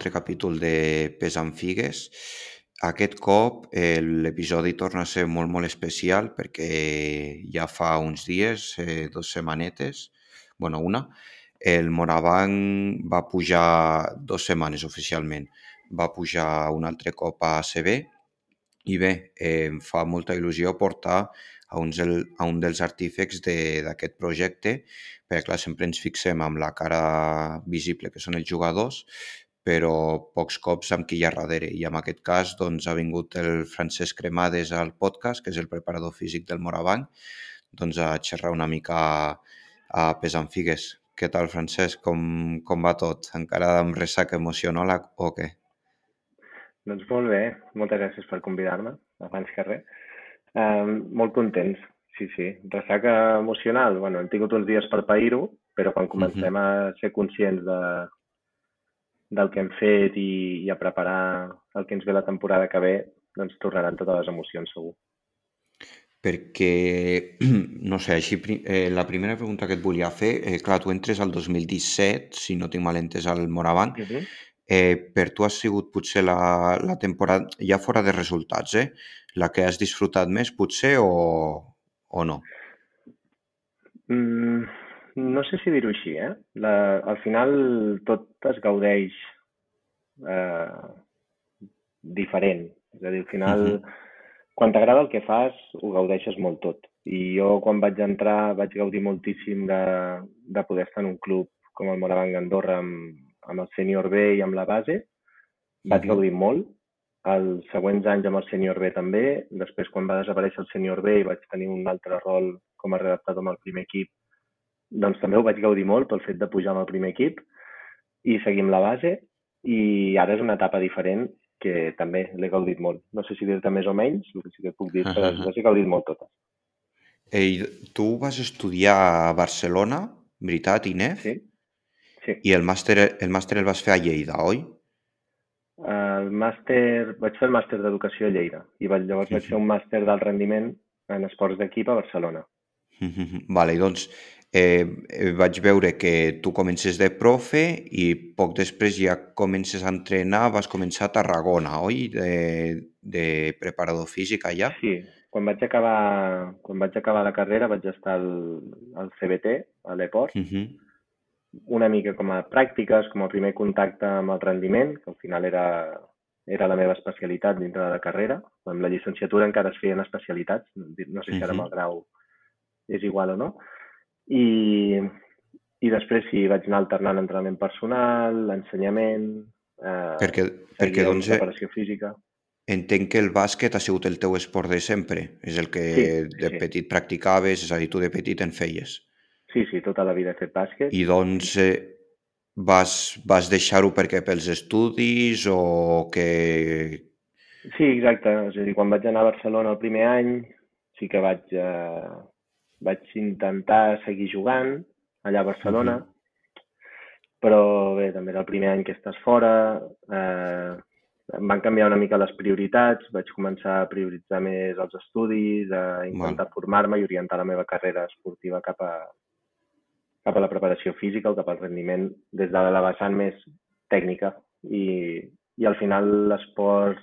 altre capítol de Pes amb Figues. Aquest cop eh, l'episodi torna a ser molt, molt especial perquè ja fa uns dies, eh, dos setmanetes, bueno, una, el Morabanc va pujar dos setmanes oficialment. Va pujar un altre cop a ACB i bé, eh, em fa molta il·lusió portar a, un, del, a un dels artífecs d'aquest de, projecte, perquè clar, sempre ens fixem amb la cara visible que són els jugadors, però pocs cops amb qui hi ha darrere. I en aquest cas doncs, ha vingut el Francesc Cremades al podcast, que és el preparador físic del Morabanc, doncs, a xerrar una mica a, a pesant figues. Què tal, Francesc? Com, com va tot? Encara amb ressaca emocional o què? Doncs molt bé, moltes gràcies per convidar-me, abans que res. Um, molt contents, sí, sí. Ressaca emocional, bueno, hem tingut uns dies per pair-ho, però quan comencem uh -huh. a ser conscients de, del que hem fet i, i a preparar el que ens ve la temporada que ve, doncs tornaran totes les emocions, segur. Perquè, no sé, així, eh, la primera pregunta que et volia fer, eh, clar, tu entres al 2017, si no tinc mal entès, al Morabanc, uh -huh. eh, per tu ha sigut potser la, la temporada, ja fora de resultats, eh, la que has disfrutat més potser o, o no? Mm, no sé si dir-ho així, eh? La, al final tot es gaudeix eh, diferent. És a dir, al final, uh -huh. quan t'agrada el que fas, ho gaudeixes molt tot. I jo quan vaig entrar vaig gaudir moltíssim de, de poder estar en un club com el Morabanc Andorra amb, amb el sènior B i amb la base. Vaig uh -huh. gaudir molt els següents anys amb el sènior B també. Després, quan va desaparèixer el sènior B i vaig tenir un altre rol com a redactador amb el primer equip, doncs també ho vaig gaudir molt pel fet de pujar amb el primer equip i seguim la base i ara és una etapa diferent que també l'he gaudit molt. No sé si dir-te més o menys, el que sí que puc dir, però les he gaudit molt totes. Ei, tu vas estudiar a Barcelona, veritat, Inés? Sí. sí. I el màster, el màster el vas fer a Lleida, oi? El màster, vaig fer el màster d'educació a Lleida i llavors vaig fer un màster d'alt rendiment en esports d'equip a Barcelona. Vale, doncs eh, vaig veure que tu comences de profe i poc després ja comences a entrenar, vas començar a Tarragona, oi? De, de preparador físic allà? Sí, quan vaig acabar, quan vaig acabar la carrera vaig estar al, al CBT, a l'Eport, uh -huh una mica com a pràctiques, com a primer contacte amb el rendiment, que al final era, era la meva especialitat dintre de la carrera. Amb la llicenciatura encara es feien especialitats, no sé si ara amb el grau és igual o no. I, i després sí, vaig anar alternant entrenament personal, ensenyament, eh, perquè, perquè doncs, preparació física. Entenc que el bàsquet ha sigut el teu esport de sempre, és el que sí, de sí. petit practicaves, és a dir, tu de petit en feies. Sí, sí, tota la vida he fet bàsquet. I doncs eh, vas, vas deixar-ho perquè pels estudis o que... Sí, exacte. És a dir, quan vaig anar a Barcelona el primer any, sí que vaig, eh, vaig intentar seguir jugant allà a Barcelona, uh -huh. però bé, també era el primer any que estàs fora, eh, em van canviar una mica les prioritats, vaig començar a prioritzar més els estudis, a intentar formar-me i orientar la meva carrera esportiva cap a, cap a la preparació física o cap al rendiment des de la vessant més tècnica. I, i al final l'esport,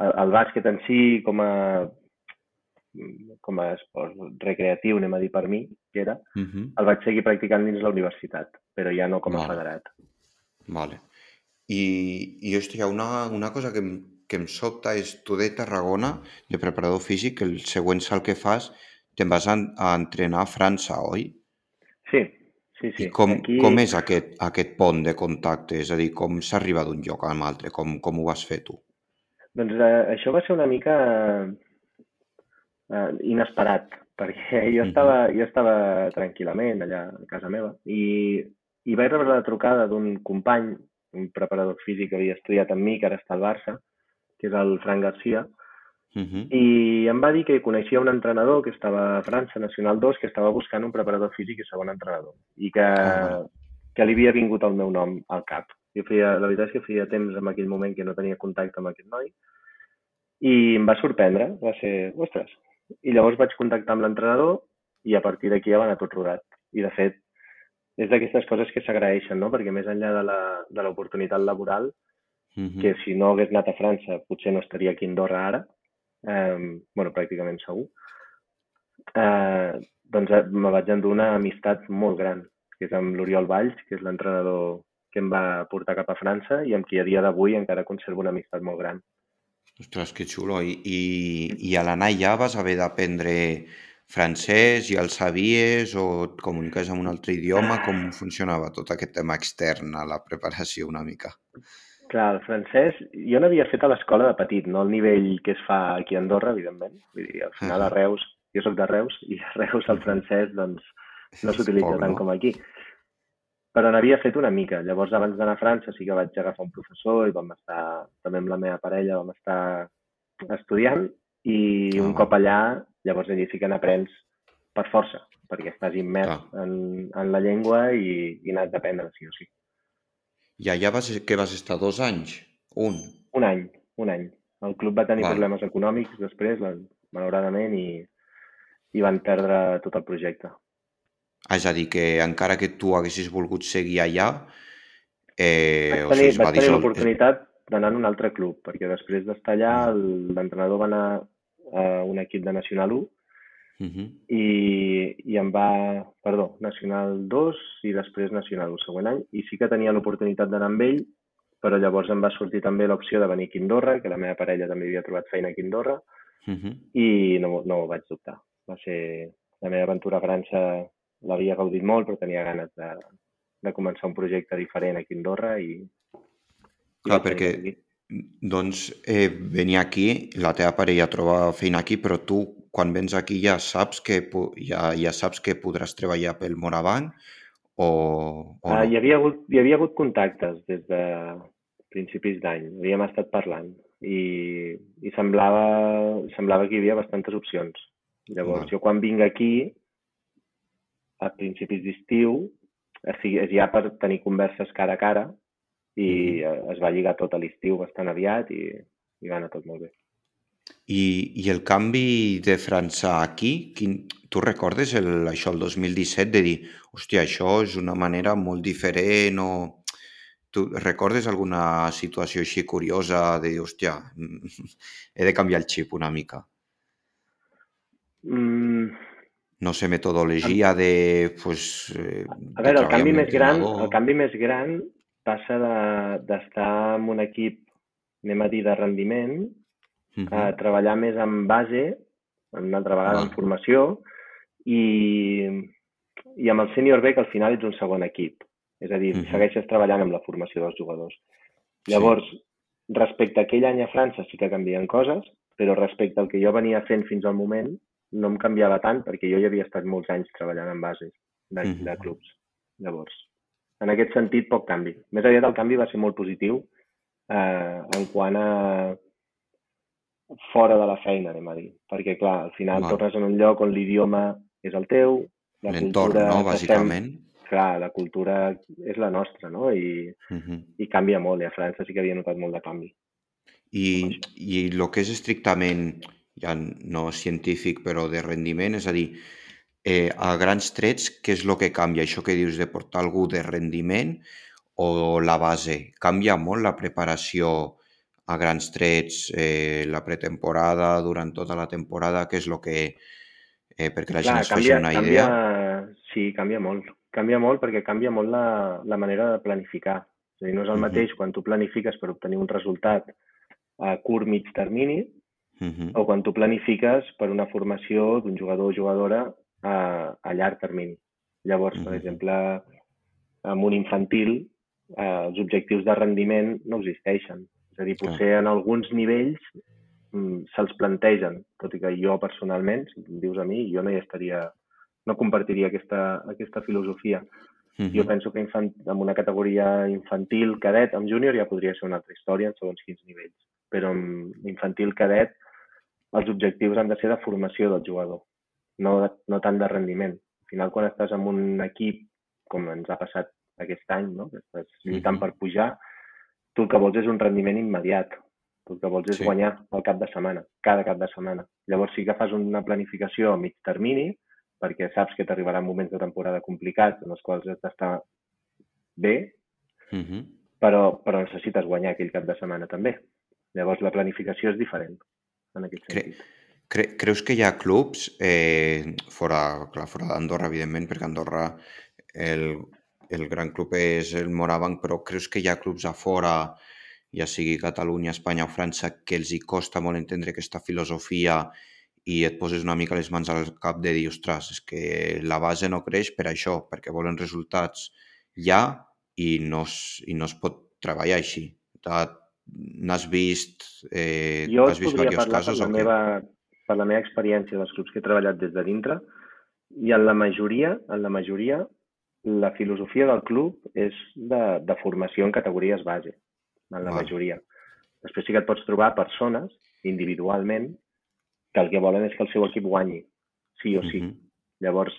el, el bàsquet en si com a com a esport recreatiu, anem a dir per mi, que era, uh -huh. el vaig seguir practicant dins la universitat, però ja no com a vale. federat. Vale. I, i hòstia, una, una cosa que em, que em sobta és tu de Tarragona, de preparador físic, el següent salt que fas, te'n vas a, a entrenar a França, oi? Sí, sí, sí. I com, Aquí... com és aquest, aquest pont de contacte? És a dir, com s'arriba d'un lloc a l'altre? Com, com ho vas fer tu? Doncs eh, això va ser una mica eh, inesperat, perquè jo estava, uh -huh. jo estava tranquil·lament allà a casa meva i, i vaig rebre la trucada d'un company, un preparador físic que havia estudiat amb mi, que ara està al Barça, que és el Fran Garcia, Uh -huh. I em va dir que coneixia un entrenador que estava a França, Nacional 2, que estava buscant un preparador físic i segon entrenador. I que, uh -huh. que li havia vingut el meu nom al cap. Jo feia, la veritat és que feia temps en aquell moment que no tenia contacte amb aquest noi. I em va sorprendre, va ser, ostres. I llavors vaig contactar amb l'entrenador i a partir d'aquí ja va anar tot rodat. I de fet, és d'aquestes coses que s'agraeixen, no? Perquè més enllà de l'oportunitat laboral, mm -hmm. que si no hagués anat a França potser no estaria aquí a Andorra ara, eh, bueno, pràcticament segur, eh, doncs eh, me vaig endur una amistat molt gran, que és amb l'Oriol Valls, que és l'entrenador que em va portar cap a França i amb qui a dia d'avui encara conservo una amistat molt gran. Ostres, que xulo. I, i, i a l'anar allà vas haver d'aprendre francès, ja el sabies o et comuniques en un altre idioma? Com funcionava tot aquest tema extern a la preparació una mica? Clar, el francès, jo n'havia fet a l'escola de petit, no al nivell que es fa aquí a Andorra, evidentment. Vull dir, al final a Reus, jo sóc de Reus, i a Reus el francès doncs, no s'utilitza tant no? com aquí. Però n'havia fet una mica. Llavors, abans d'anar a França, sí que vaig agafar un professor i vam estar, també amb la meva parella, vam estar estudiant i un cop allà Llavors allí sí que n'aprens per força, perquè estàs immers ah. en, en la llengua i, i n'has d'aprendre, sí o sí. I allà vas, que vas estar dos anys? Un? Un any, un any. El club va tenir Val. problemes econòmics després, malauradament, i, i van perdre tot el projecte. És a dir, que encara que tu haguessis volgut seguir allà, eh, vaig tenir, o sigui, vaig tenir l'oportunitat d'anar a un altre club, perquè després d'estar allà l'entrenador va anar a un equip de Nacional 1 uh -huh. i, i em va, perdó, Nacional 2 i després Nacional 1 següent any i sí que tenia l'oportunitat d'anar amb ell però llavors em va sortir també l'opció de venir a Quindorra, que la meva parella també havia trobat feina a Quindorra uh -huh. i no, no ho vaig dubtar. Va ser la meva aventura a França l'havia gaudit molt, però tenia ganes de, de començar un projecte diferent a Quindorra i... i Clar, perquè doncs eh, venir aquí, la teva parella troba feina aquí, però tu quan vens aquí ja saps que, ja, ja saps que podràs treballar pel Moravant o, o no? Uh, hi, havia hagut, hi havia hagut contactes des de principis d'any, havíem estat parlant i, i semblava, semblava que hi havia bastantes opcions. Llavors, jo quan vinc aquí, a principis d'estiu, és ja per tenir converses cara a cara i mm. es va lligar tot a l'estiu bastant aviat i, i va anar tot molt bé. I, i el canvi de França aquí, quin, tu recordes el, això el 2017 de dir, hòstia, això és una manera molt diferent o... Tu recordes alguna situació així curiosa de dir, hòstia, he de canviar el xip una mica? Mm. No sé, metodologia de... Pues, eh, a veure, el canvi, més gran, el canvi més gran passa d'estar de, en un equip, anem a dir, de rendiment, uh -huh. a treballar més en base, una altra vegada ah. en formació, i, i amb el sènior B, que al final ets un segon equip. És a dir, uh -huh. segueixes treballant amb la formació dels jugadors. Llavors, sí. respecte a aquell any a França sí que canvien coses, però respecte al que jo venia fent fins al moment, no em canviava tant perquè jo ja havia estat molts anys treballant en bases de, -huh. de clubs. Llavors, en aquest sentit, poc canvi. Més aviat el canvi va ser molt positiu eh, en quant a fora de la feina, anem a dir. Perquè, clar, al final Val. tornes en un lloc on l'idioma és el teu, la cultura... no?, bàsicament. Estem, clar, la cultura és la nostra, no? I, uh -huh. i canvia molt. I a França sí que havia notat molt de canvi. I, i el que és estrictament, ja no científic, però de rendiment, és a dir, eh, a grans trets, què és el que canvia? Això que dius de portar algú de rendiment o la base? Canvia molt la preparació a grans trets, eh, la pretemporada, durant tota la temporada? Què és el que... Eh, perquè la Clar, gent es faci una canvia, idea? Sí, canvia molt. Canvia molt perquè canvia molt la, la manera de planificar. És a dir, no és el uh -huh. mateix quan tu planifiques per obtenir un resultat a curt, mig termini, uh -huh. o quan tu planifiques per una formació d'un jugador o jugadora a, a llarg termini. Llavors, mm -hmm. per exemple, amb un infantil, eh, els objectius de rendiment no existeixen. És a dir, potser ah. en alguns nivells mm, se'ls plantegen, tot i que jo personalment, si em dius a mi, jo no hi estaria, no compartiria aquesta, aquesta filosofia. Mm -hmm. Jo penso que infant, en una categoria infantil, cadet, amb júnior ja podria ser una altra història en segons quins nivells, però amb infantil, cadet, els objectius han de ser de formació del jugador no, no tant de rendiment. Al final, quan estàs en un equip, com ens ha passat aquest any, no? que estàs lluitant per pujar, tu el que vols és un rendiment immediat. Tu el que vols és sí. guanyar al cap de setmana, cada cap de setmana. Llavors sí que fas una planificació a mig termini, perquè saps que t'arribaran moments de temporada complicats en els quals has d'estar bé, Uh -huh. però, però necessites guanyar aquell cap de setmana també. Llavors la planificació és diferent en aquest Cre sentit. cre creus que hi ha clubs, eh, fora, clar, fora d'Andorra, evidentment, perquè Andorra el, el gran club és el Morabanc, però creus que hi ha clubs a fora, ja sigui Catalunya, Espanya o França, que els hi costa molt entendre aquesta filosofia i et poses una mica les mans al cap de dir, ostres, és que la base no creix per això, perquè volen resultats ja i no es, i no es pot treballar així. T'ha- N'has vist, eh, Jo has vist diversos parlar per casos la, meva, per la meva experiència dels clubs que he treballat des de dintre i en la majoria, en la majoria, la filosofia del club és de, de formació en categories base, en la Val. majoria. Després sí que et pots trobar persones, individualment, que el que volen és que el seu equip guanyi, sí o sí. Mhm. Llavors,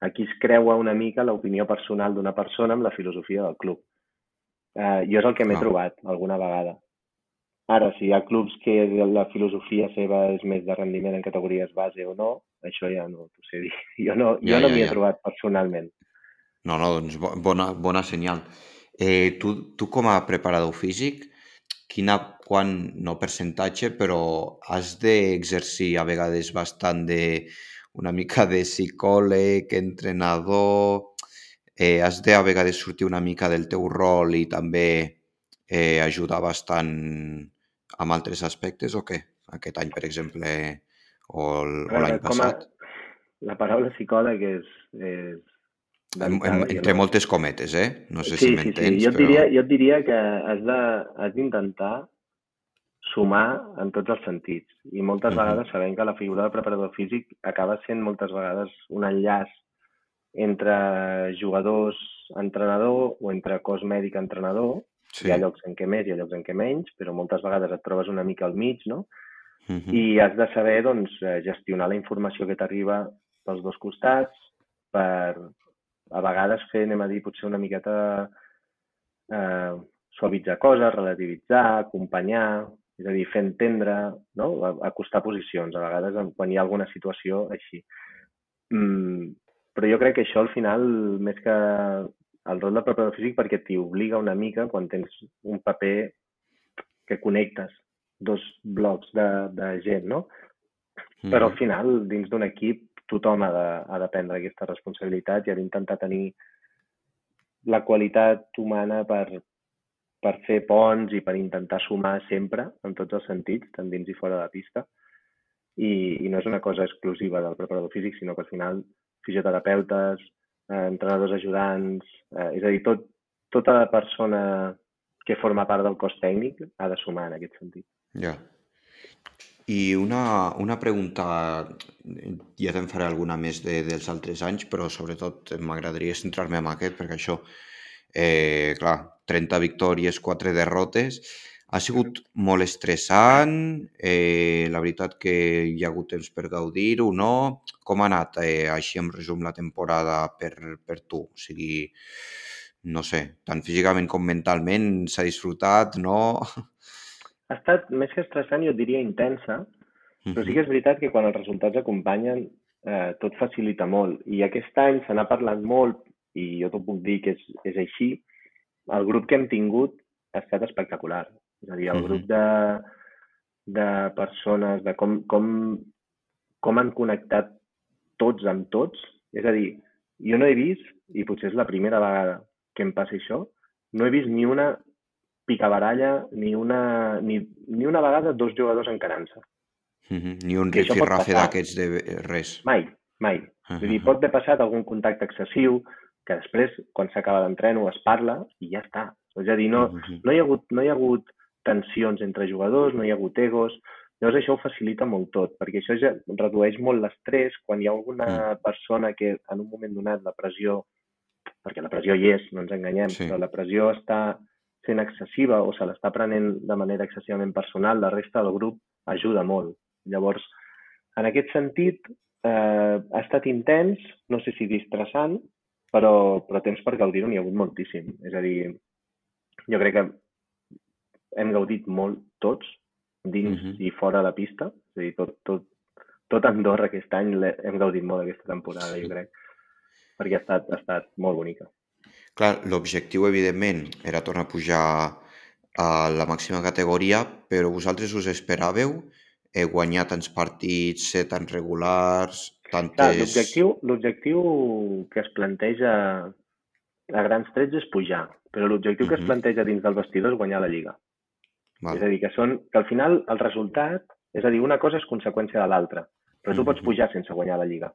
aquí es creua una mica l'opinió personal d'una persona amb la filosofia del club. Eh, jo és el que m'he Clar. trobat alguna vegada. Ara, si hi ha clubs que la filosofia seva és més de rendiment en categories base o no, això ja no t'ho sé dir. Jo no, Ja, jo no ja, m'hi he ja. trobat personalment. No, no, doncs bo- bona, bona senyal. Eh, tu, tu com a preparador físic, quina, quan, no percentatge, però has d'exercir a vegades bastant de una mica de psicòleg, entrenador, eh, has de a vegades sortir una mica del teu rol i també eh, ajudar bastant amb altres aspectes o què? Aquest any, per exemple, o l'any com a, passat? la paraula psicòleg és, és En, en, jo entre moltes cometes, eh? No sé sí, si sí, m'entens, sí. Jo et, però... diria, jo et diria que has d'intentar sumar en tots els sentits. I moltes Mhm. vegades sabem que la figura de preparador físic acaba sent moltes vegades un enllaç entre jugadors, entrenador o entre cos mèdic, entrenador. Sí. Hi ha llocs en què més, hi ha llocs en què menys, però moltes vegades et trobes una mica al mig, no? Mhm. I has de saber doncs, eh, gestionar la informació que t'arriba pels dos costats, per a vegades fer, anem a dir, potser una miqueta eh, suavitzar coses, relativitzar, acompanyar, és a dir, fer entendre, no? A- acostar posicions, a vegades quan hi ha alguna situació així. Mm, però jo crec que això al final, més que el rol de preparador físic, perquè t'hi obliga una mica quan tens un paper que connectes dos blocs de, de gent, no? Però al Mhm. final, dins d'un equip, tothom ha de, ha de prendre aquesta responsabilitat i ha d'intentar tenir la qualitat humana per, per fer ponts i per intentar sumar sempre, en tots els sentits, tant dins i fora de la pista. I, i no és una cosa exclusiva del preparador físic, sinó que al final fisioterapeutes, eh, entrenadors ajudants, eh, és a dir, tot, tota persona que forma part del cos tècnic ha de sumar en aquest sentit. Ja. I una, una pregunta, ja te'n faré alguna més de, dels altres anys, però sobretot m'agradaria centrar-me en aquest, perquè això, eh, clar, 30 victòries, 4 derrotes, ha sigut molt estressant, eh, la veritat que hi ha hagut temps per gaudir-ho, no? Com ha anat, eh, així en resum, la temporada per, per tu? O sigui, no sé, tant físicament com mentalment s'ha disfrutat, no? Ha estat, més que estressant, jo diria intensa, però sí que és veritat que quan els resultats acompanyen, eh, tot facilita molt. I aquest any se n'ha parlat molt, i jo t'ho puc dir que és, és així, el grup que hem tingut ha estat espectacular. És a dir, el grup de, de persones, de com, com, com han connectat tots amb tots. És a dir, jo no he vist, i potser és la primera vegada que em passa això, no he vist ni una picabaralla, ni una, ni, ni una vegada dos jugadors encarant-se. Mhm, Ni un rifirrafe d'aquests de res. Mai, mai. Vull dir, pot haver passat algun contacte excessiu, que després, quan s'acaba l'entreno, es parla i ja està. És a dir, no, Mhm. no, hi ha hagut, no hi ha hagut tensions entre jugadors, no hi ha hagut egos, llavors això ho facilita molt tot, perquè això ja redueix molt l'estrès quan hi ha alguna persona que en un moment donat la pressió, perquè la pressió hi és, no ens enganyem, Sí. però la pressió està sent excessiva o se l'està prenent de manera excessivament personal, la resta del grup ajuda molt. Llavors, en aquest sentit, eh, ha estat intens, no sé si distressant, però, però temps per gaudir-ho n'hi ha hagut moltíssim. És a dir, jo crec que hem gaudit molt tots, dins Mhm. i fora de la pista, és a dir, tot, tot, tot Andorra aquest any hem gaudit molt d'aquesta temporada, jo crec, perquè ha estat, ha estat molt bonica. Clar, l'objectiu, evidentment, era tornar a pujar a la màxima categoria, però vosaltres us esperàveu eh, guanyar tants partits, ser tan regulars, tantes... L'objectiu l'objectiu que es planteja a grans trets és pujar, però l'objectiu uh -huh. que es planteja dins del vestidor és guanyar la Lliga. Val. És a dir, que, són, que al final el resultat, és a dir, una cosa és conseqüència de l'altra, però tu uh -huh. pots pujar sense guanyar la Lliga.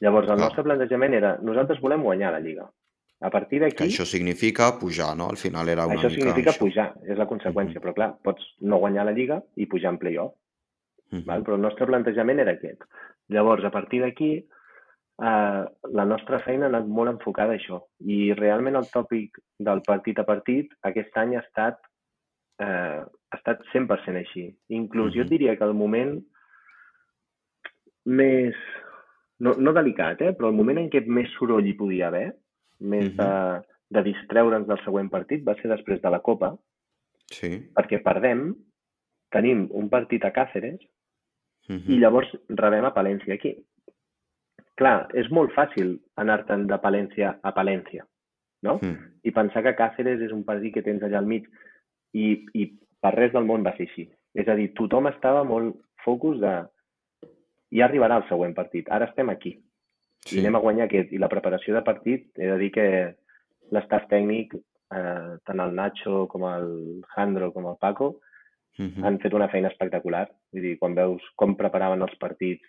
Llavors, el Clar. nostre plantejament era, nosaltres volem guanyar la Lliga. A partir d'aquí... Això significa pujar, no? Al final era una això mica... significa això. pujar, és la conseqüència, uh -huh. però clar, pots no guanyar la Lliga i pujar en play-off. Uh -huh. val? Però el nostre plantejament era aquest. Llavors, a partir d'aquí, eh, la nostra feina ha anat molt enfocada a això. I realment el tòpic del partit a partit aquest any ha estat, eh, ha estat 100% així. Inclús uh -huh. jo diria que el moment més, no, no delicat, eh, però el moment en què més soroll hi podia haver, més uh -huh. de, de distreure'ns del següent partit, va ser després de la Copa, sí. perquè perdem, tenim un partit a Càceres Uh -huh. i llavors rebem a Palència aquí. Clar, és molt fàcil anar-te'n de Palència a Palència, no? -huh. I pensar que Càceres és un partit que tens allà al mig i, i per res del món va ser així. És a dir, tothom estava molt focus de ja arribarà el següent partit, ara estem aquí sí. i anem a guanyar aquest. I la preparació de partit, he de dir que l'estaf tècnic, eh, tant el Nacho com el Jandro com el Paco, Uh -huh. han fet una feina espectacular. Vull dir, quan veus com preparaven els partits,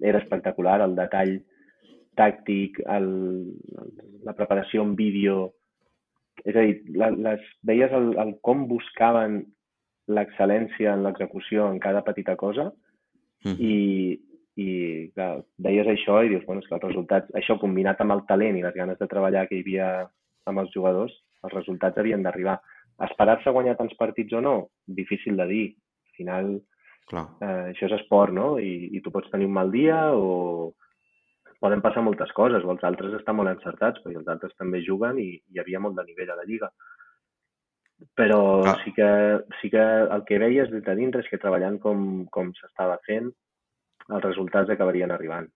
era espectacular, el detall tàctic, el, la preparació en vídeo... És a dir, la, les, veies el, el com buscaven l'excel·lència en l'execució en cada petita cosa -huh. i, i clar, veies això i dius, bueno, és que els resultats, això combinat amb el talent i les ganes de treballar que hi havia amb els jugadors, els resultats havien d'arribar. Esperar-se a guanyar tants partits o no? Difícil de dir. Al final, Clar. eh, això és esport, no? I, I tu pots tenir un mal dia o poden passar moltes coses, o els altres estan molt encertats, perquè els altres també juguen i hi havia molt de nivell a la Lliga. Però Clar. sí que, sí que el que veies des de dintre és que treballant com, com s'estava fent, els resultats acabarien arribant.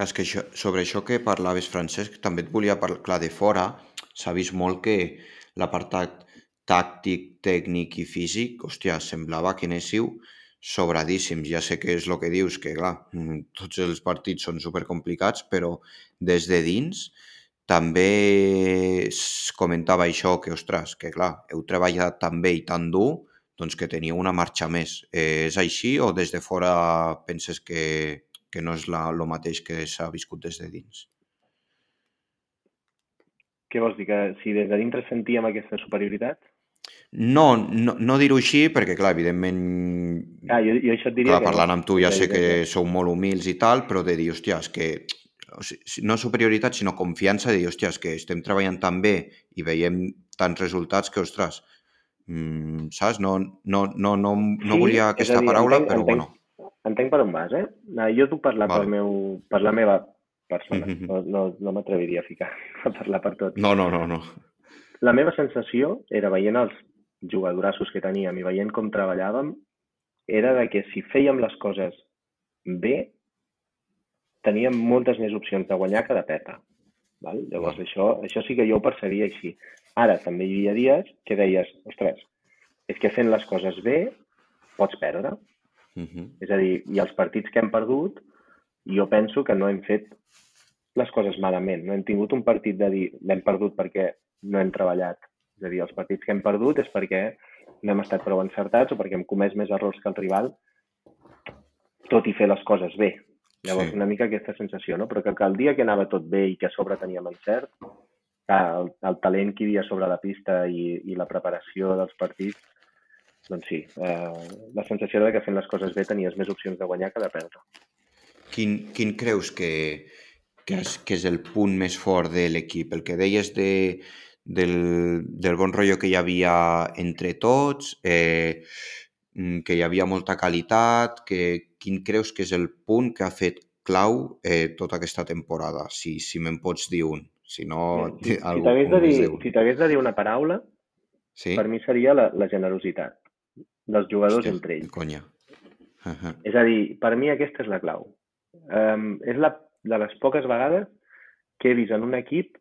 És que això, sobre això que parlaves, Francesc, també et volia parlar, clar, de fora s'ha vist molt que l'apartat tàctic, tècnic i físic, hòstia, semblava que anéssiu sobradíssims. Ja sé que és el que dius, que clar, mm, tots els partits són supercomplicats, però des de dins també es comentava això, que ostres, que clar, heu treballat tan bé i tan dur, doncs que teniu una marxa més. Eh, és així o des de fora penses que, que no és el mateix que s'ha viscut des de dins? Què vols dir? Que si des de dintre sentíem aquesta superioritat? No, no, no dir-ho així, perquè, clar, evidentment... Ah, jo, jo això et diria Clar, que parlant no. amb tu ja sé que sou molt humils i tal, però de dir, hòstia, és que... o sigui, no superioritat, sinó confiança, de dir, hòstia, és que estem treballant tan bé i veiem tants resultats que, ostres, mm, saps? No, no, no, no, no Sí, volia aquesta dir, paraula, entenc, però entenc, bueno. entenc per on vas, eh? Ah, Jo puc parlar Vale. pel meu, per la meva persona, Mhm. no, no, no m'atreviria a ficar, a parlar per tots. No, no, no, no. La meva sensació era veient els jugadorassos que teníem i veient com treballàvem, era de que si fèiem les coses bé, teníem moltes més opcions de guanyar que de perdre. Val? Llavors, això, això sí que jo ho percebia així. Ara, també hi havia dies que deies, ostres, és que fent les coses bé pots perdre. Mhm. És a dir, i els partits que hem perdut, jo penso que no hem fet les coses malament. No hem tingut un partit de dir l'hem perdut perquè no hem treballat. És a dir, els partits que hem perdut és perquè no hem estat prou encertats o perquè hem comès més errors que el rival, tot i fer les coses bé. Llavors, Sí. una mica aquesta sensació, no? Però que, que el dia que anava tot bé i que a sobre teníem encert, el, el talent que hi havia sobre la pista i, i la preparació dels partits, doncs sí, eh, la sensació era que fent les coses bé tenies més opcions de guanyar que de perdre. Quin, quin creus que, que, és, que és el punt més fort de l'equip? El que deies de, del, del bon rotllo que hi havia entre tots, eh, mm, que hi havia molta qualitat, que, quin creus que és el punt que ha fet clau eh, tota aquesta temporada? Si, si me'n pots dir un. Si no, si, si t'hagués de, dir, si de dir una paraula, Sí? per mi seria la, la generositat dels jugadors Hòstia, entre ells. conya. Uh -huh. És a dir, per mi aquesta és la clau. Um, és la, de les poques vegades que he vist en un equip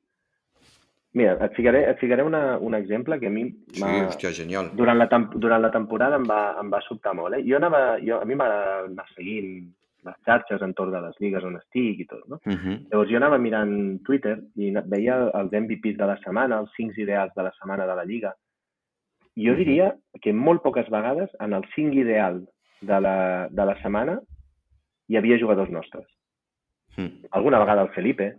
Mira, et ficaré, et ficaré una, un exemple que a mi Sí, hòstia, genial. durant la, durant la temporada em va, em va sobtar molt. Eh? Jo anava, jo, a mi m'agrada anar seguint les xarxes entorn de les lligues on estic i tot, no? Uh -huh. Llavors jo anava mirant Twitter i veia els MVPs de la setmana, els 5 ideals de la setmana de la Lliga. I jo Mhm. diria que molt poques vegades en el 5 ideal de la, de la setmana hi havia jugadors nostres. Mm. Alguna vegada el Felipe,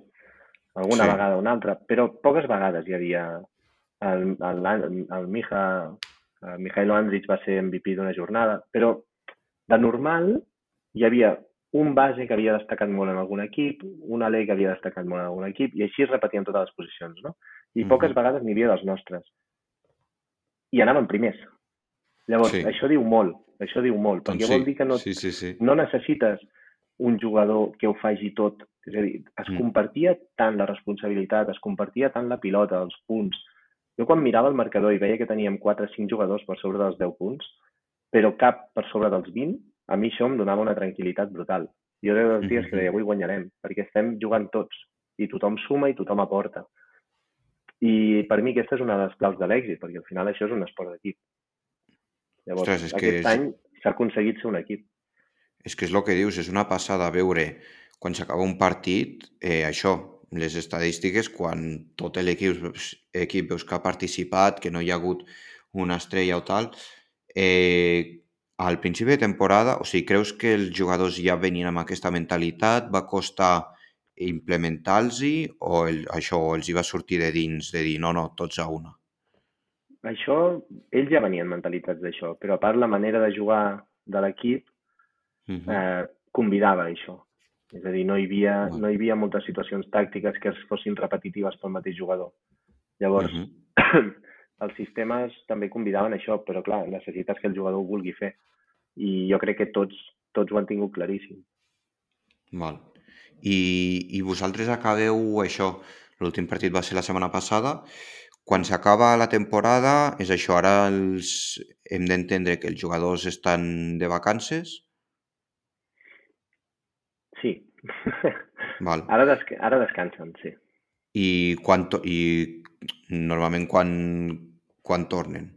alguna Sí. vegada un altre, però poques vegades hi havia el, el, el, el Mija, el Mijailo Andrich va ser MVP d'una jornada, però de normal hi havia un base que havia destacat molt en algun equip, un alè que havia destacat molt en algun equip, i així es repetien totes les posicions, no? I Mhm. poques vegades n'hi havia dels nostres. I anaven primers. Llavors, Sí. això diu molt, això diu molt, Doncs perquè sí, vol dir que no, sí, sí, sí. no necessites un jugador que ho faci tot. És a dir, es Mm. compartia tant la responsabilitat, es compartia tant la pilota, els punts. Jo quan mirava el marcador i veia que teníem 4 o 5 jugadors per sobre dels 10 punts, però cap per sobre dels 20, a mi això em donava una tranquil·litat brutal. Jo era dels dies que Mhm. deia, avui guanyarem, perquè estem jugant tots, i tothom suma i tothom aporta. I per mi aquesta és una de les claus de l'èxit, perquè al final això és un esport d'equip. Llavors, Ostres, és que aquest és- any s'ha aconseguit ser un equip. És que és el que dius, és una passada veure quan s'acaba un partit, eh, això, les estadístiques, quan tot l'equip equip veus que ha participat, que no hi ha hagut una estrella o tal, eh, al principi de temporada, o sigui, creus que els jugadors ja venien amb aquesta mentalitat, va costar implementar-los o el, això o els hi va sortir de dins, de dir no, no, tots a una? Això, ells ja venien mentalitzats d'això, però a part la manera de jugar de l'equip Uh -huh. eh, convidava a això. És a dir, no hi, havia, no hi havia moltes situacions tàctiques que es fossin repetitives pel mateix jugador. Llavors, Uh -huh. els sistemes també convidaven a això, però clar, necessites que el jugador ho vulgui fer. I jo crec que tots, tots ho han tingut claríssim. Val. I, I vosaltres acabeu això, l'últim partit va ser la setmana passada, quan s'acaba la temporada, és això, ara els, hem d'entendre que els jugadors estan de vacances, Sí. val. ara, desca ara descansen, sí. I, quan i normalment quan, quan tornen?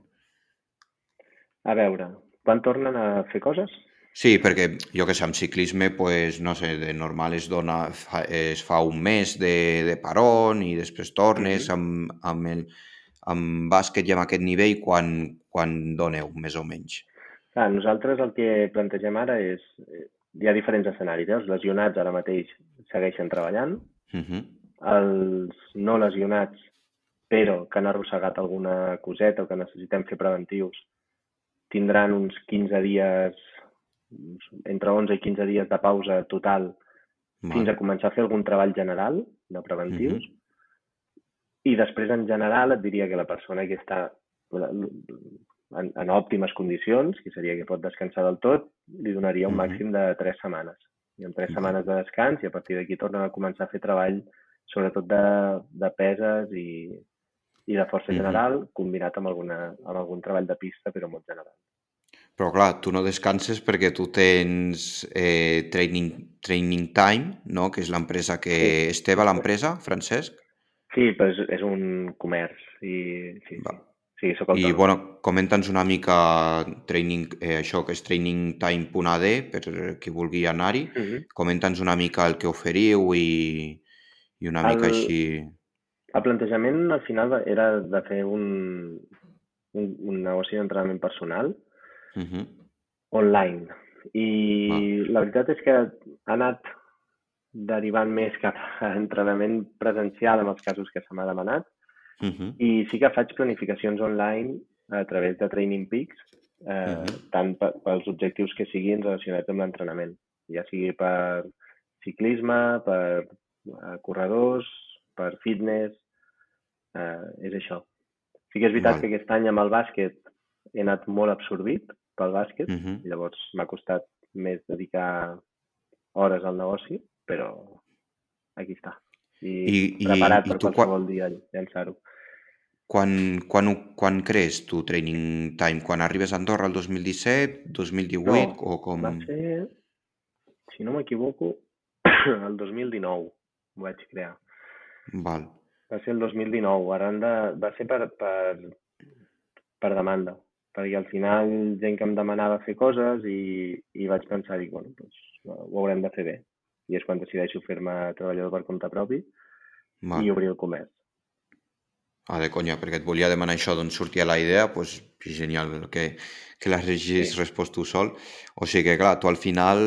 A veure, quan tornen a fer coses? Sí, perquè jo que sé, amb ciclisme, pues, no sé, de normal es dona, fa, es fa un mes de, de parón i després tornes Mhm. amb, amb, el, amb bàsquet i amb aquest nivell quan, quan doneu, més o menys. Clar, nosaltres el que plantegem ara és... Hi ha diferents escenaris. Eh? Els lesionats ara mateix segueixen treballant. Uh -huh. Els no lesionats, però que han arrossegat alguna coseta o que necessitem fer preventius, tindran uns 15 dies, entre 11 i 15 dies de pausa total fins Val. a començar a fer algun treball general de preventius. I després, en general, et diria que la persona que està en, en òptimes condicions, que seria que pot descansar del tot, li donaria un Mhm. màxim de tres setmanes. I tres Val. setmanes de descans i a partir d'aquí tornen a començar a fer treball sobretot de, de peses i, i de força Mhm. general, combinat amb, alguna, amb algun treball de pista, però molt general. Però clar, tu no descanses perquè tu tens eh, training, training Time, no? que és l'empresa que... Sí. Esteve, l'empresa, Francesc? Sí, però és, és un comerç i sí, sí. Sí soc I, autònom. bueno, comenta'ns una mica training, eh, això que és trainingtime.ad per qui vulgui anar-hi. Mhm. Comenta'ns una mica el que oferiu i, i una mica El- així... El plantejament al final era de fer un, un, un negoci d'entrenament personal Uh -huh. online. I la veritat és que ha anat derivant més cap a entrenament presencial en els casos que se m'ha demanat Uh -huh. i sí que faig planificacions online a través de Training Peaks, eh, Mhm. tant pe- pels objectius que siguin relacionats amb l'entrenament, ja sigui per ciclisme, per eh, corredors, per fitness, eh, és això. Sí que és veritat Val. que aquest any amb el bàsquet he anat molt absorbit pel bàsquet, Uh -huh. llavors m'ha costat més dedicar hores al negoci, però aquí està. I, I- i- preparat i per tu quan- qualsevol dia llançar-ho. Quan, quan, quan crees tu Training Time? Quan arribes a Andorra el 2017, 2018 No, o com... Va ser, si no m'equivoco, el 2019 ho vaig crear. Val. Va ser el 2019, arran de... va ser per, per, per demanda, perquè al final gent que em demanava fer coses i, i vaig pensar, dic, bueno, doncs, ho haurem de fer bé. I és quan decideixo fer-me treballador per compte propi Val. i obrir el comerç. Ah, de conya, perquè et volia demanar això, d'on sortia la idea, doncs genial que, que l'has regis Sí. respost tu sol. O sigui que, clar, tu al final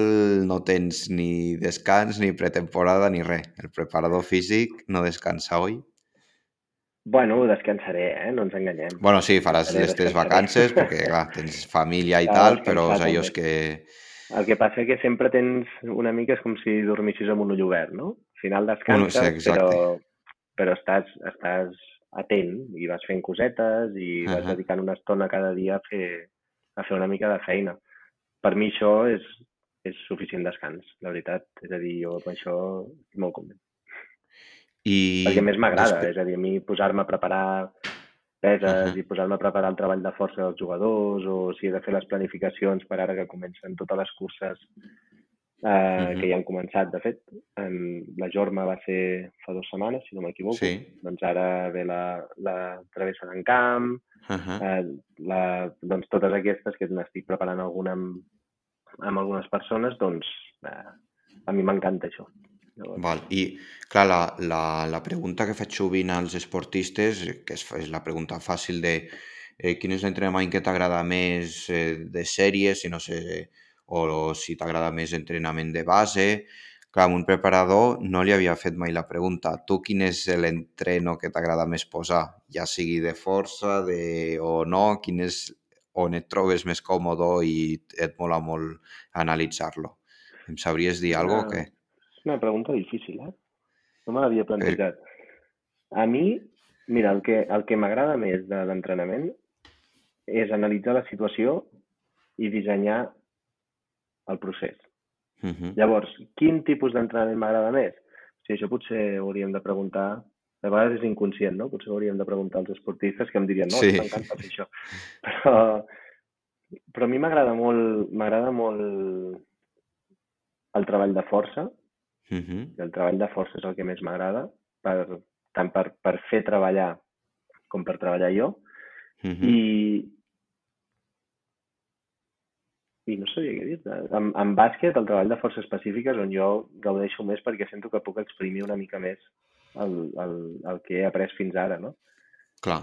no tens ni descans, ni pretemporada, ni res. El preparador físic no descansa, oi? Bueno, descansaré, eh? No ens enganyem. Bueno, sí, faràs les teves vacances, perquè, clar, tens família i Cal tal, però és allò que... El que passa que sempre tens una mica és com si dormissis amb un ull obert, no? Al final descanses, sí, exacte. però, però estàs, estàs atent i vas fent cosetes i vas Ahà. dedicant una estona cada dia a fer, a fer una mica de feina. Per mi això és, és suficient descans, la veritat. És a dir, jo amb això estic molt content. I Perquè a més m'agrada, després- és a dir, a mi posar-me a preparar peses Ahà. i posar-me a preparar el treball de força dels jugadors o si he de fer les planificacions per ara que comencen totes les curses eh, Mhm. que ja han començat, de fet. En, la Jorma va ser fa dues setmanes, si no m'equivoco. Sí. Doncs ara ve la, la travessa d'en Camp, Ahà. eh, la, doncs totes aquestes que n'estic preparant alguna amb, amb algunes persones, doncs eh, a mi m'encanta això. Llavors, Val. I, clar, la, la, la pregunta que faig sovint als esportistes, que és, és la pregunta fàcil de eh, quin és l'entrenament que t'agrada més eh, de sèries, si no sé, o, si t'agrada més entrenament de base. Clar, un preparador no li havia fet mai la pregunta. Tu quin és l'entreno que t'agrada més posar? Ja sigui de força de, o no? Quin és on et trobes més còmode i et mola molt analitzar-lo? Em sabries dir alguna cosa o què? És una pregunta difícil, eh? No me l'havia plantejat. A mi, mira, el que, el que m'agrada més de l'entrenament és analitzar la situació i dissenyar el procés. Uh -huh. Llavors, quin tipus d'entrenament m'agrada més? O sigui, això potser ho hauríem de preguntar, a vegades és inconscient, no? Potser hauríem de preguntar als esportistes que em dirien, no, Sí. sí. m'encanta fer això. Però, però a mi m'agrada molt, m'agrada molt el treball de força, Uh -huh. i el treball de força és el que més m'agrada, per, tant per, per fer treballar com per treballar jo. Uh -huh. I, i no sabia què dir en, en bàsquet, el treball de força específic és on jo gaudeixo més perquè sento que puc exprimir una mica més el, el, el que he après fins ara, no? Clar,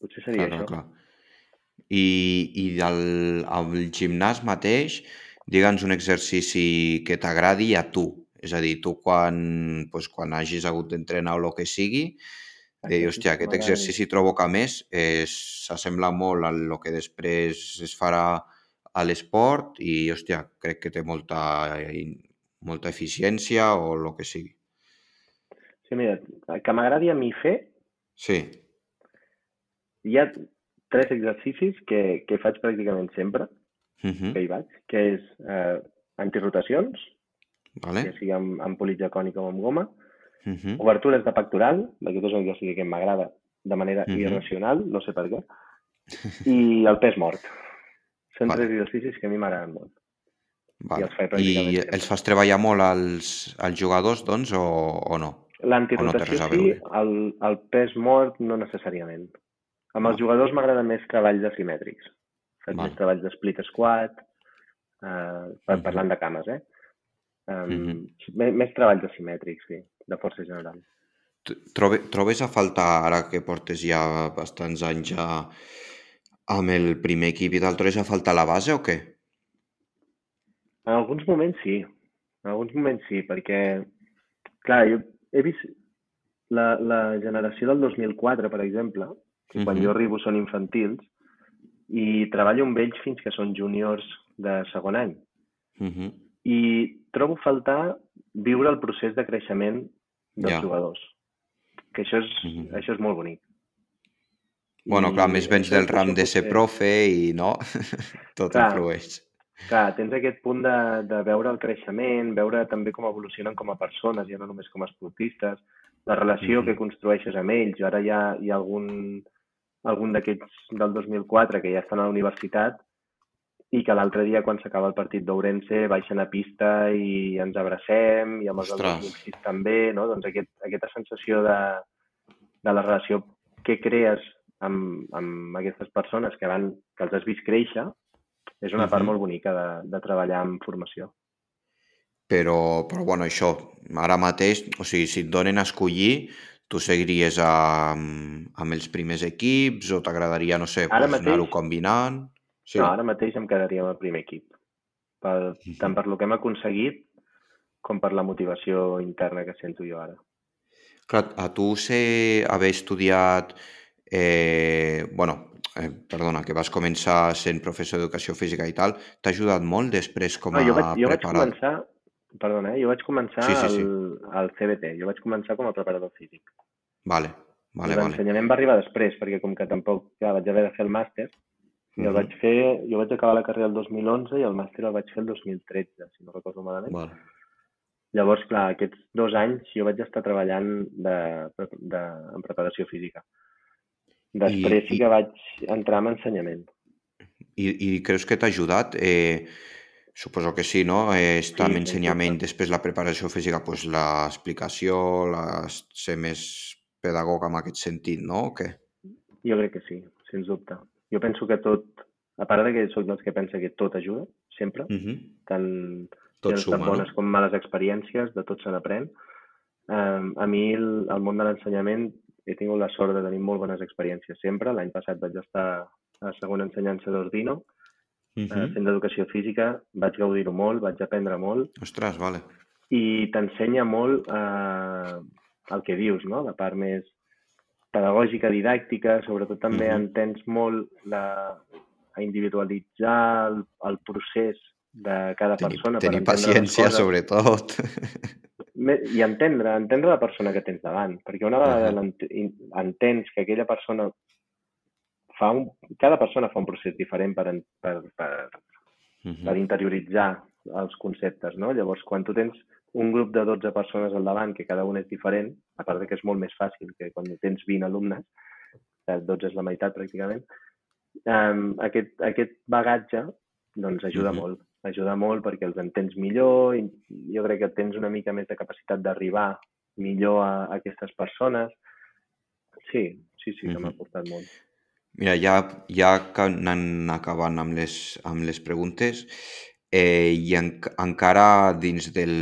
Potser seria clar, clar, això. clar. I, i al, al gimnàs mateix, digue'ns un exercici que t'agradi a tu. És a dir, tu quan, doncs, quan hagis hagut d'entrenar o el que sigui, de dir, Exercici hòstia, que aquest exercici trobo que a més eh, s'assembla molt a lo que després es farà a l'esport i, hòstia, crec que té molta, molta eficiència o el que sigui. Sí, mira, que m'agradi a mi fer, Sí. hi ha tres exercicis que, que faig pràcticament sempre, Uh -huh. que hi vaig, que és eh, antirotacions, Vale? ja sigui amb, amb politja cònica o amb goma, Uh -huh. obertures de pectoral, aquest és un exercici que m'agrada de manera Mhm. irracional, no sé per què, i el pes mort. Són Vale. tres exercicis que a mi m'agraden molt. Vale. els faig pràcticament I sempre. els fas treballar molt als, als jugadors, doncs, o, o no? L'antirotació a sí, el, el pes mort no necessàriament. Amb els Val. jugadors m'agraden més treballs asimètrics. Faig Val. més treballs de split squat, eh, per, Mhm. parlant de cames, eh? Um, Mhm. més, més treballs asimètrics, sí, de força general. Trobe, trobes a faltar, ara que portes ja bastants anys ja amb el primer equip i tal, trobes a faltar la base o què? En alguns moments sí, en alguns moments sí, perquè, clar, jo he vist la, la generació del 2004, per exemple, que quan Mhm. jo arribo són infantils, i treballo amb ells fins que són júniors de segon any. Uh. I trobo faltar viure el procés de creixement dels Ja. jugadors, que això és, Mhm. això és molt bonic. Bueno, I clar, més vens del ram de ser profe i no, tot Clar. influeix. Clar, tens aquest punt de, de veure el creixement, veure també com evolucionen com a persones, ja no només com a esportistes, la relació Mhm. que construeixes amb ells. Jo ara hi ha, hi ha algun, algun d'aquests del 2004 que ja estan a la universitat i que l'altre dia, quan s'acaba el partit d'Ourense, baixen a pista i ens abracem, i amb els del 2006 també, no? Doncs aquest, aquesta sensació de, de la relació que crees amb, amb aquestes persones que, van, que els has vist créixer és una uh -huh. part molt bonica de, de treballar en formació. Però, però bueno, això, ara mateix, o sigui, si et donen a escollir, tu seguiries amb, amb els primers equips o t'agradaria, no sé, pues, mateix... anar-ho combinant? Sí. No, ara mateix em quedaria amb el primer equip. -huh. Tant per lo que hem aconseguit com per la motivació interna que sento jo ara. Clar, a tu sé haver estudiat, eh, bueno, eh, perdona, que vas començar sent professor d'educació física i tal, t'ha ajudat molt després com a no, jo vaig, jo preparat? Vaig començar, perdona, eh, jo vaig començar sí, sí, sí. Al, al CBT, jo vaig començar com a preparador físic. Vale, vale, vale. L'ensenyament va arribar després, perquè com que tampoc ja vaig haver de fer el màster, i el vaig fer, jo vaig acabar la carrera el 2011 i el màster el vaig fer el 2013, si no recordo malament. Vale. Llavors, clar, aquests dos anys jo vaig estar treballant de, de, en preparació física. Després I, sí que vaig entrar en ensenyament. I, i creus que t'ha ajudat? Eh, suposo que sí, no? Eh, estar sí, en ensenyament, després la preparació física, pues, l'explicació, la, ser més pedagog en aquest sentit, no? O què? Jo crec que sí, sens dubte. Jo penso que tot, a part de que soc dels que pensa que tot ajuda, sempre, uh -huh. tant tot suma, tant bones no? com males experiències, de tot se n'aprèn. Um, a mi el, el món de l'ensenyament he tingut la sort de tenir molt bones experiències sempre. L'any passat vaig estar a segona ensenyança d'Ordino, uh -huh. uh, fent d'educació física, vaig gaudir-ho molt, vaig aprendre molt. Ostres, vale. I t'ensenya molt eh, el que dius, no? La part més pedagògica, didàctica, sobretot també uh -huh. entens molt la, a individualitzar el, el procés de cada tenir, persona. Tenir per paciència, sobretot. I entendre, entendre la persona que tens davant, perquè una vegada uh -huh. entens que aquella persona fa un... Cada persona fa un procés diferent per, per, per, uh -huh. per interioritzar els conceptes, no? Llavors, quan tu tens un grup de 12 persones al davant, que cada un és diferent, a part de que és molt més fàcil que quan tens 20 alumnes, 12 és la meitat pràcticament, um, aquest, aquest bagatge doncs ajuda mm -hmm. molt. Ajuda molt perquè els entens millor i jo crec que tens una mica més de capacitat d'arribar millor a, a aquestes persones. Sí, sí, sí, que mm -hmm. m'ha portat molt. Mira, ja, ja anant acabant amb les, amb les preguntes, eh, i en, encara dins del,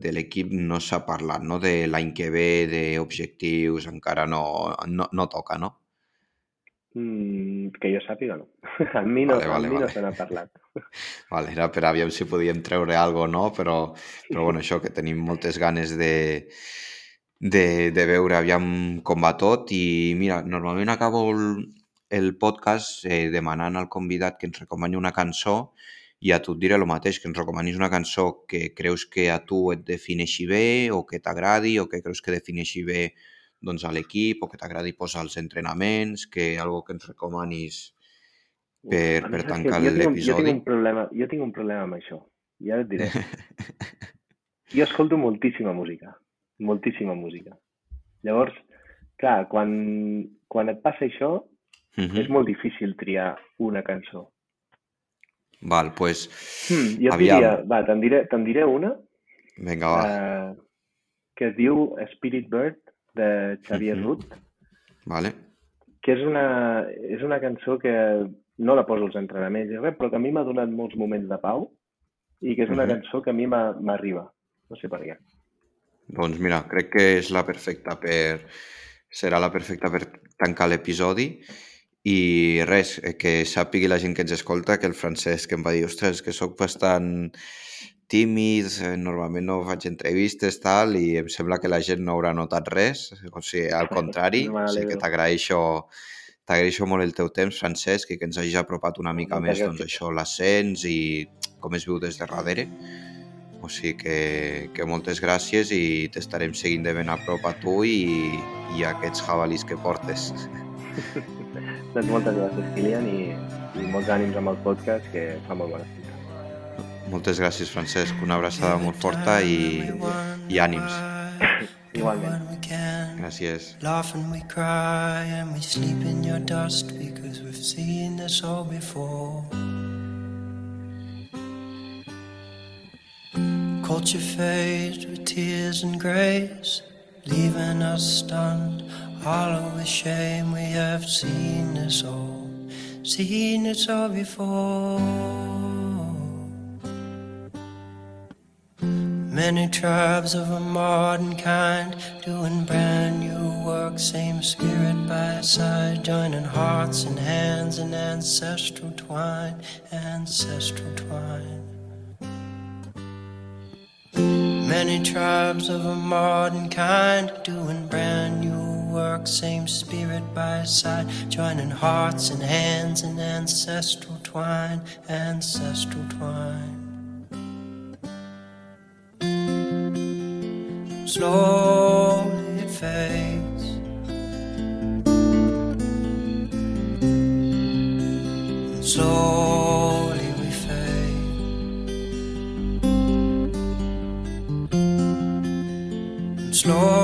de l'equip no s'ha parlat, no? De l'any que ve, d'objectius, encara no, no, no toca, no? Mm, que jo sàpiga, no. A mi no, vale, vale, a mi vale. no se n'ha parlat. Vale, era per aviam si podíem treure alguna cosa, no? Però, però bueno, això, que tenim moltes ganes de, de, de veure aviam com va tot i mira, normalment acabo el, el podcast eh, demanant al convidat que ens recomani una cançó i a tu et diré el mateix, que ens recomanis una cançó que creus que a tu et defineixi bé o que t'agradi o que creus que defineixi bé doncs, a l'equip o que t'agradi posar els entrenaments, que algo que ens recomanis per, per tancar l'episodi. Jo, tinc un problema, jo tinc un problema amb això, ja et diré. jo escolto moltíssima música, moltíssima música. Llavors, clar, quan, quan et passa això, uh -huh. és molt difícil triar una cançó. Val, pues... Hmm, jo aviam. diria, va, te'n diré, te diré una. Vinga, va. Uh, que es diu Spirit Bird, de Xavier mm -hmm. Ruth. Vale. Que és una, és una cançó que no la poso als entrenaments res, però que a mi m'ha donat molts moments de pau i que és una mm -hmm. cançó que a mi m'arriba. No sé per què. Doncs mira, crec que és la perfecta per... serà la perfecta per tancar l'episodi i res, eh, que sàpigui la gent que ens escolta que el Francesc em va dir, ostres, que sóc bastant tímid, eh, normalment no faig entrevistes, tal, i em sembla que la gent no haurà notat res, o sigui, al contrari, o sigui que t'agraeixo t'agraeixo molt el teu temps, Francesc, i que ens hagis apropat una mica no, més, doncs això, l'ascens i com es viu des de darrere. O sigui que, que moltes gràcies i t'estarem seguint de ben a prop a tu i, i a aquests jabalis que portes. doncs moltes gràcies, Kilian, i, i molts ànims amb el podcast, que fa molt bona Moltes gràcies, Francesc. Una abraçada molt forta i, i ànims. Igualment. Gràcies. Laugh and we cry and we sleep in your dust because we've seen this all before. Culture fades with tears and grace, leaving us stunned, hollow with shame. We have seen this all, seen it all before. Many tribes of a modern kind doing brand new work, same spirit by side, joining hearts and hands in ancestral twine, ancestral twine. Many tribes of a modern kind doing brand new work, same spirit by side, joining hearts and hands in ancestral twine, ancestral twine. Slowly it fades. snow